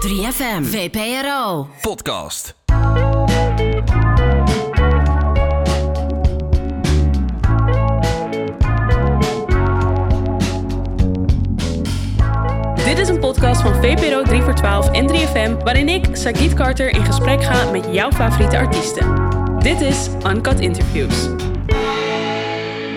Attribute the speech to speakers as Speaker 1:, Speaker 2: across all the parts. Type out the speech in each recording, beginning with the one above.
Speaker 1: 3FM, VPRO.
Speaker 2: Podcast.
Speaker 3: Dit is een podcast van VPRO 3 voor 12 en 3FM, waarin ik, Sagit Carter, in gesprek ga met jouw favoriete artiesten. Dit is Uncut Interviews.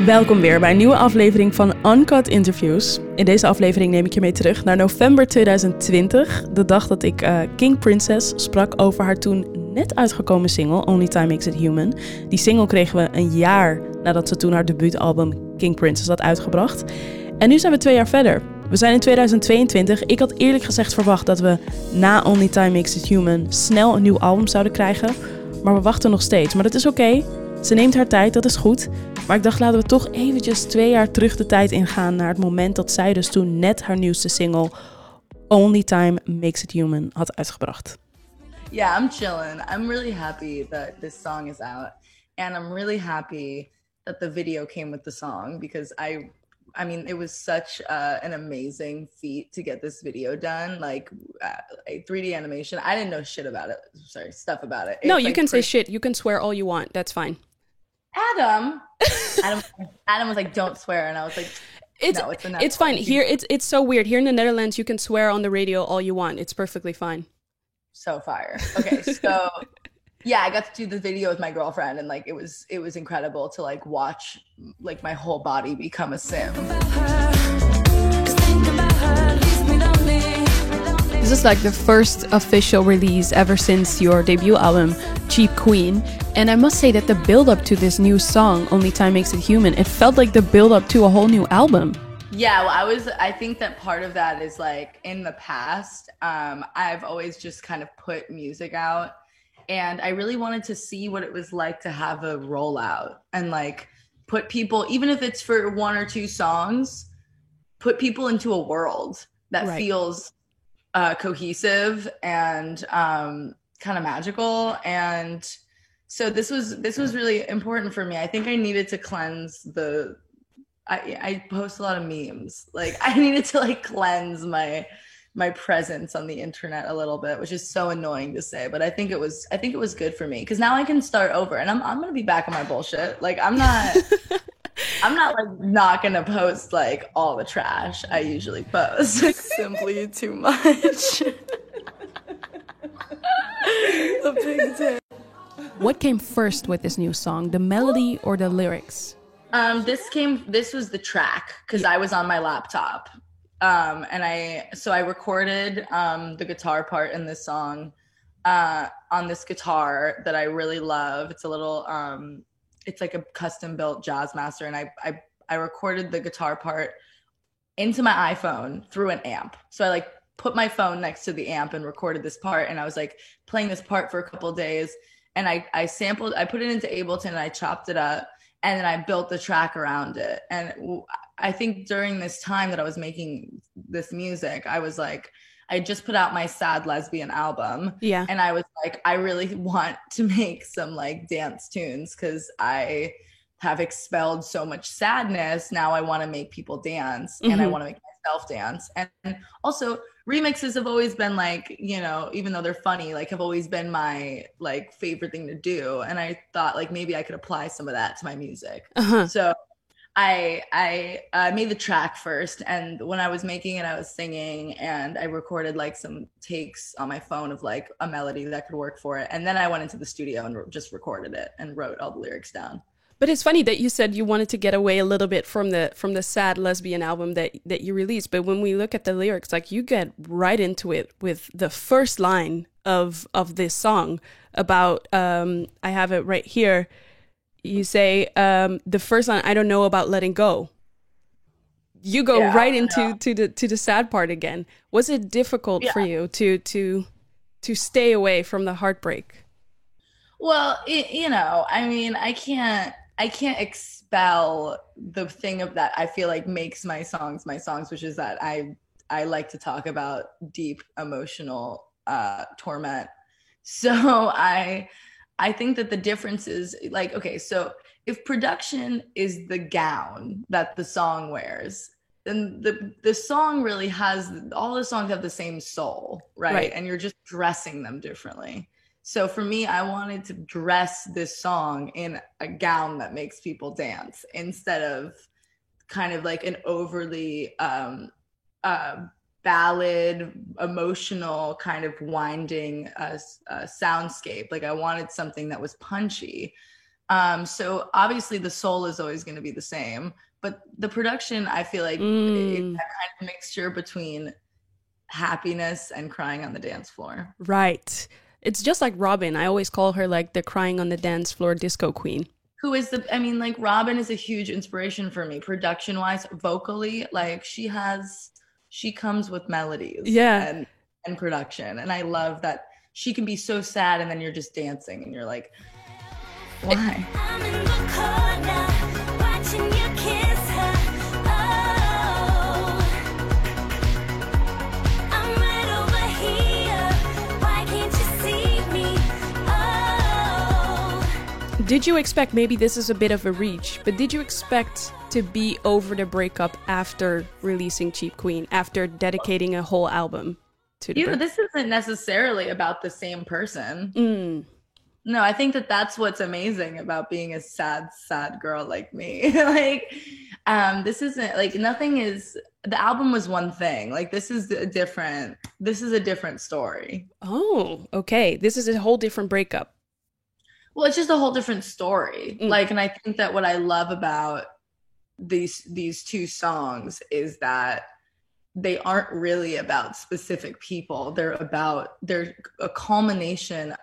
Speaker 3: Welkom weer bij een nieuwe aflevering van Uncut Interviews. In deze aflevering neem ik je mee terug naar november 2020, de dag dat ik uh, King Princess sprak over haar toen net uitgekomen single Only Time Makes It Human. Die single kregen we een jaar nadat ze toen haar debuutalbum King Princess had uitgebracht. En nu zijn we twee jaar verder. We zijn in 2022. Ik had eerlijk gezegd verwacht dat we na Only Time Makes It Human snel een nieuw album zouden krijgen. Maar we wachten nog steeds. Maar dat is oké. Ze neemt haar tijd, dat is goed. Maar ik dacht, laten we toch eventjes twee jaar terug de tijd ingaan naar het moment dat zij dus toen net haar nieuwste single Only Time Makes It Human had uitgebracht.
Speaker 4: Yeah, I'm chilling. I'm really happy that this song is out. And I'm really happy that the video came with the song because I I mean, it was such uh, an amazing feat to get this video done. Like uh, 3D animation. I didn't know shit about it. Sorry, stuff about it.
Speaker 3: no,
Speaker 4: It's,
Speaker 3: you
Speaker 4: like,
Speaker 3: can say shit. You can swear all you want. That's fine.
Speaker 4: Adam. Adam. Adam was like, "Don't swear," and I was like,
Speaker 3: It's
Speaker 4: No, it's a
Speaker 3: it's fine. Here it's it's so weird. Here in the Netherlands you can swear on the radio all you want. It's perfectly fine.
Speaker 4: "So fire." Okay, so yeah, I got to do the video with my girlfriend, and like it was it was incredible to like watch like my whole body become a sim.
Speaker 3: This is like the first official release ever since your debut album, Cheap Queen. And I must say that the build up to this new song, Only Time Makes It Human, it felt like the build up to a whole new album.
Speaker 4: Yeah, well, I was. I think that part of that is like in the past, um, I've always just kind of put music out, and I really wanted to see what it was like to have a rollout and like put people, even if it's for one or two songs, put people into a world that
Speaker 3: Right.
Speaker 4: feels uh, cohesive and um, kind of magical. And so this was this was really important for me. I think i needed to cleanse the i i post a lot of memes. Like i needed to like cleanse my my presence on the internet a little bit which is so annoying to say but i think it was i think it was good for me. Because now i can start over and i'm, I'm gonna be back on my bullshit. Like i'm not i'm not like not gonna post like all the trash i usually post simply too much a big tip.
Speaker 3: What came first with this new song, the melody or the lyrics?
Speaker 4: Um, this came. This was the track because I was on my laptop, um, and I so I recorded um, the guitar part in this song uh, on this guitar that I really love. It's a little. Um, it's like a custom built Jazzmaster, and I I I recorded the guitar part into my iPhone through an amp. So I like put my phone next to the amp and recorded this part, and I was like playing this part for a couple days, and I I sampled. I put it into Ableton, and I chopped it up and then I built the track around it. And i think during this time that I was making this music, I was like, I just put out my sad lesbian album.
Speaker 3: Yeah.
Speaker 4: And I was like, I really want to make some like dance tunes because I have expelled so much sadness. Now I want to make people dance and I
Speaker 3: Mhm.
Speaker 4: want to make myself dance. And also, remixes have always been like, you know, even though they're funny, like have always been my like favorite thing to do. And I thought like maybe I could apply some of that to my music.
Speaker 3: Uh-huh.
Speaker 4: So I I uh, made the track first, and when I was making it, I was singing, and I recorded like some takes on my phone of like a melody that could work for it, and then I went into the studio and just recorded it and wrote all the lyrics down.
Speaker 3: But it's funny that you said you wanted to get away a little bit from the from the sad lesbian album that that you released. But when we look at the lyrics, like you get right into it with the first line of of this song about um I have it right here. You say um the first line I don't know about letting go. You go
Speaker 4: Yeah,
Speaker 3: right into
Speaker 4: yeah.
Speaker 3: to the to the sad part again. Was it difficult for you to to to stay away from the heartbreak?
Speaker 4: Well, it, you know, I mean, I can't I can't expel the thing of that I feel like makes my songs my songs, which is that I I like to talk about deep emotional uh torment. So I I think that the difference is like okay, so if production is the gown that the song wears, then the the song really has all the songs have the same soul, right?
Speaker 3: Right.
Speaker 4: And you're just dressing them differently. So for me, I wanted to dress this song in a gown that makes people dance instead of kind of like an overly um uh ballad emotional kind of winding uh, uh soundscape like i wanted something that was punchy um so obviously the soul is always going to be the same but the production i feel like
Speaker 3: Mm.
Speaker 4: it's that kind of mixture between happiness and crying on the dance floor
Speaker 3: Right. It's just like Robyn. I always call her like the crying on the dance floor disco queen.
Speaker 4: who is the i mean like robyn is a huge inspiration for me production wise vocally like she has she comes with melodies
Speaker 3: Yeah.
Speaker 4: and and production and i love that she can be so sad and then you're just dancing and you're like why
Speaker 2: I'm in the corner, watching you kiss her. Oh, I'm right over here. Why can't you see me? Oh.
Speaker 3: Did you expect maybe this is a bit of a reach, but did you expect to be over the breakup after releasing Cheap Queen, after dedicating a whole album to the
Speaker 4: you
Speaker 3: break-
Speaker 4: this isn't necessarily about the same person.
Speaker 3: Mm,
Speaker 4: no i think that that's what's amazing about being a sad sad girl like me. Like um this isn't like nothing is the album was one thing. Like this is a different this is a different story.
Speaker 3: Oh, okay. This is a whole different breakup.
Speaker 4: well it's just a whole different story.
Speaker 3: Mm.
Speaker 4: like and i think that what i love about these these two songs is that they aren't really about specific people. They're about they're a culmination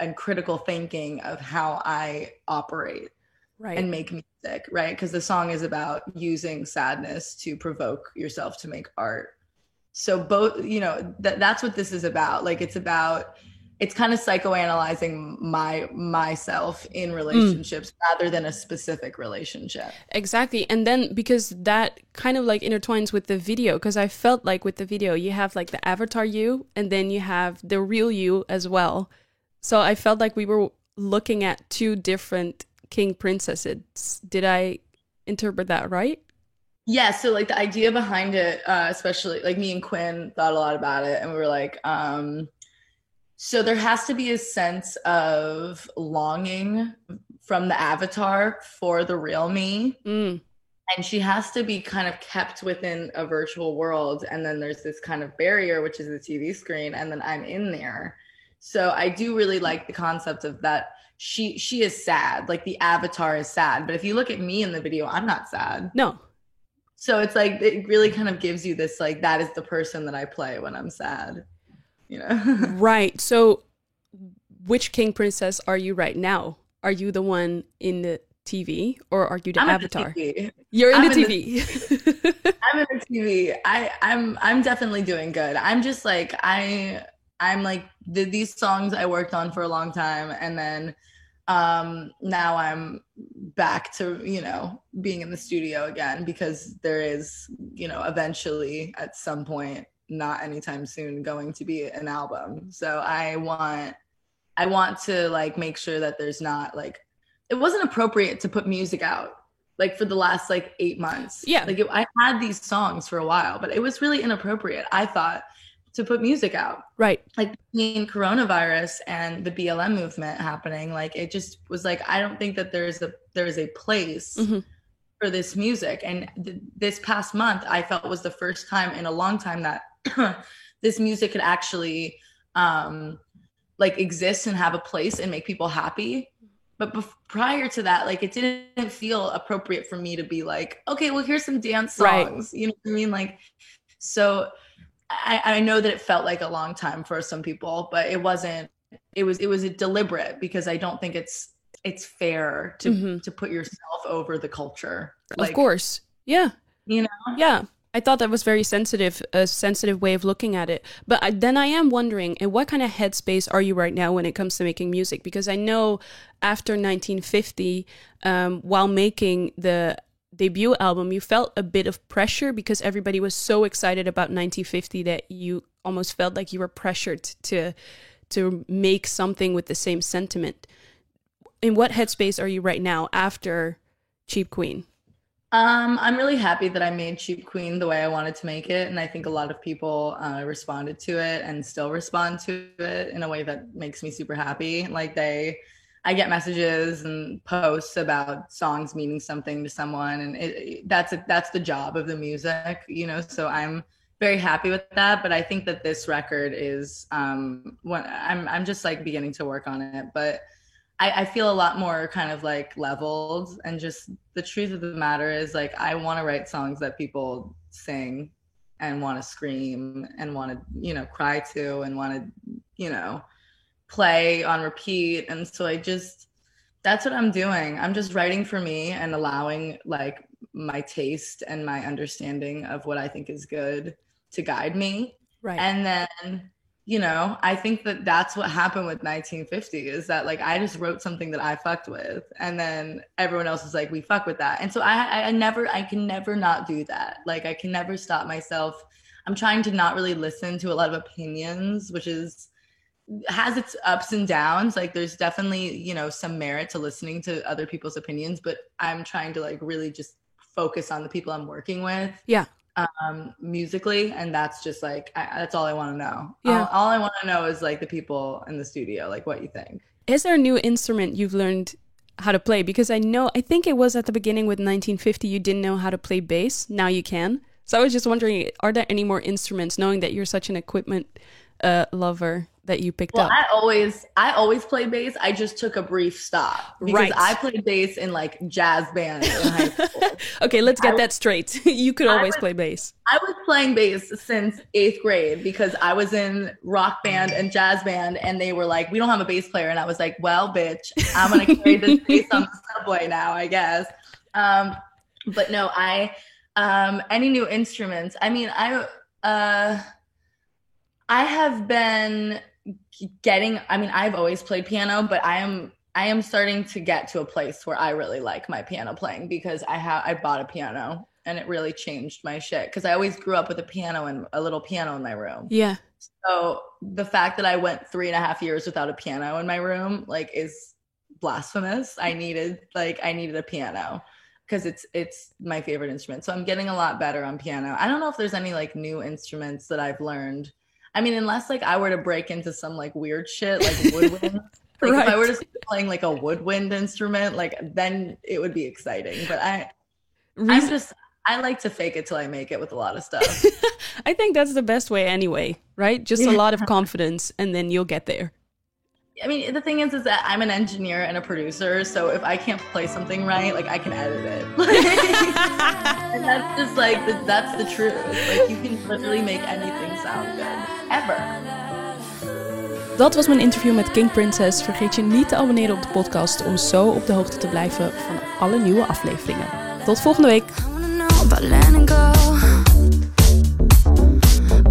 Speaker 4: and critical thinking of how i operate
Speaker 3: Right.
Speaker 4: and make music right? Because the song is about using sadness to provoke yourself to make art. So both you know that that's what this is about. Like it's about it's kind of psychoanalyzing my myself in relationships rather than a specific relationship
Speaker 3: Exactly. And then because that kind of like intertwines with the video, because I felt like with the video, you have like the avatar you and then you have the real you as well. So I felt like we were looking at two different king princesses. Did I interpret that right?
Speaker 4: yeah so like the idea behind it uh especially like me and quinn thought a lot about it and we were like um so there has to be a sense of longing from the avatar for the real me.
Speaker 3: Mm,
Speaker 4: and she has to be kind of kept within a virtual world. And then there's this kind of barrier which is the tv screen and then i'm in there. So i do really like the concept of that she she is sad like the avatar is sad. But if you look at me in the video i'm not sad.
Speaker 3: No.
Speaker 4: so it's like it really kind of gives you this like that is the person that i play when i'm sad you know
Speaker 3: Right. So which king princess are you right now? Are you the one in the TV or are you the
Speaker 4: I'm in the
Speaker 3: avatar? You're in
Speaker 4: I'm
Speaker 3: the
Speaker 4: in
Speaker 3: TV.
Speaker 4: I'm in the TV. I, I'm I'm definitely doing good. I'm just like I I'm like the, these songs I worked on for a long time, and then um now I'm back to you know being in the studio again because there is you know eventually at some point not anytime soon going to be an album. So I want I want to like make sure that there's not like it wasn't appropriate to put music out like for the last like eight months.
Speaker 3: Yeah.
Speaker 4: Like it, I had these songs for a while, but it was really inappropriate, I thought, to put music out.
Speaker 3: right.
Speaker 4: Like between coronavirus and the BLM movement happening, like it just was like, I don't think that there's a there's a place
Speaker 3: Mhm.
Speaker 4: for this music. And th- this past month, I felt was the first time in a long time that this music could actually um like exist and have a place and make people happy but bef- prior to that like it didn't feel appropriate for me to be like okay well here's some dance
Speaker 3: Right.
Speaker 4: songs you know what i mean like so I, I know that it felt like a long time for some people but it wasn't it was it was deliberate because i don't think it's it's fair to
Speaker 3: Mhm.
Speaker 4: to put yourself over the culture
Speaker 3: of course. Yeah.
Speaker 4: you know
Speaker 3: Yeah, I thought that was very sensitive, a sensitive way of looking at it. But I, then I am wondering, in what kind of headspace are you right now when it comes to making music? Because I know after 1950, um, while making the debut album, you felt a bit of pressure because everybody was so excited about 1950 that you almost felt like you were pressured to to make something with the same sentiment. In what headspace are you right now after Cheap Queen?
Speaker 4: Um, I'm really happy that I made Cheap Queen the way I wanted to make it, and I think a lot of people uh, responded to it and still respond to it in a way that makes me super happy. Like they, I get messages and posts about songs meaning something to someone, and it, that's a, that's the job of the music, you know. So I'm very happy with that. But I think that this record is um, when I'm I'm just like beginning to work on it, but. I, I feel a lot more kind of like leveled and just the truth of the matter is like I want to write songs that people sing and want to scream and want to you know cry to and want to you know play on repeat and so I just that's what I'm doing. I'm just writing for me and allowing like my taste and my understanding of what I think is good to guide me.
Speaker 3: Right.
Speaker 4: And then you know, I think that that's what happened with 1950 is that like I just wrote something that I fucked with, and then everyone else is like, we fuck with that, and so I, I never, I can never not do that. Like I can never stop myself. I'm trying to not really listen to a lot of opinions, which is has its ups and downs. Like there's definitely you know some merit to listening to other people's opinions, but I'm trying to like really just focus on the people I'm working with
Speaker 3: yeah.
Speaker 4: Um musically and that's just like I, that's all i want to know
Speaker 3: Yeah.
Speaker 4: all, all i want to know is like the people in the studio like what you think
Speaker 3: Is there a new instrument you've learned how to play? Because I know, I think it was at the beginning with 1950, you didn't know how to play bass. Now you can. So I was just wondering, are there any more instruments, knowing that you're such an equipment uh, lover, that you picked
Speaker 4: well
Speaker 3: up?
Speaker 4: i always i always play bass i just took a brief stop because
Speaker 3: Right.
Speaker 4: i played bass in like jazz band in high school
Speaker 3: okay, let's get
Speaker 4: I-
Speaker 3: that straight. you could always
Speaker 4: was-
Speaker 3: play bass.
Speaker 4: i was playing bass since eighth grade because i was in rock band and jazz band and they were like we don't have a bass player and i was like well bitch i'm gonna carry this bass on the subway now i guess um but no i um any new instruments i mean i uh i have been getting i mean i've always played piano but i am i am starting to get to a place where i really like my piano playing because i have i bought a piano and it really changed my shit because i always grew up with a piano and a little piano in my room
Speaker 3: Yeah.
Speaker 4: so the fact that I went three and a half years without a piano in my room, like, is blasphemous. I needed, like, I needed a piano because it's it's my favorite instrument. So I'm getting a lot better on piano. I don't know if there's any like new instruments that I've learned. I mean, unless like I were to break into some like weird shit like woodwind. Like if I were just playing like a woodwind instrument, like then it would be exciting. But I I'm just I like to fake it till I make it with a lot of stuff.
Speaker 3: I think that's the best way anyway, right? Just a lot of confidence and then you'll get there.
Speaker 4: I mean, the thing is, is that I'm an engineer and a producer, so if I can't play something right, like I can edit it, and that's just like the, that's the truth. Like you can literally make anything sound good ever.
Speaker 3: Dat was mijn interview met King Princess. Vergeet je niet te abonneren op de podcast om zo op de hoogte te blijven van alle nieuwe afleveringen. Tot volgende week.
Speaker 2: I wanna know about letting go.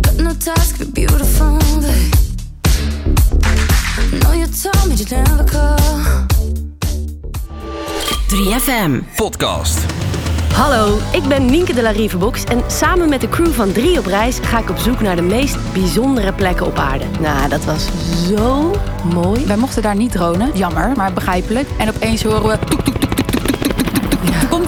Speaker 2: Got no task, be beautiful, babe. Know you told me you'd never go.
Speaker 1: 3FM.
Speaker 5: Podcast.
Speaker 6: Hallo, ik ben Nienke de la Rivebox en samen met de crew van 3 op reis ga ik op zoek naar de meest bijzondere plekken op aarde. Nou, dat was zo mooi.
Speaker 7: Wij mochten daar niet dronen, jammer, maar begrijpelijk. En opeens horen we... toek, toek,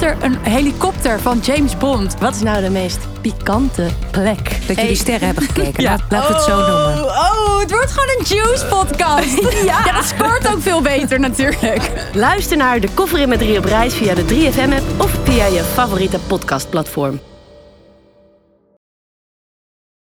Speaker 7: er een helikopter van James Bond.
Speaker 6: Wat is nou de meest pikante plek?
Speaker 7: Dat jullie sterren hebben gekeken. Ja. We het zo noemen. Oh, het wordt gewoon een Juice podcast. ja. dat scoort ook veel beter natuurlijk.
Speaker 6: Luister naar de koffer in met 3 op reis via de 3FM app of via je favoriete podcastplatform.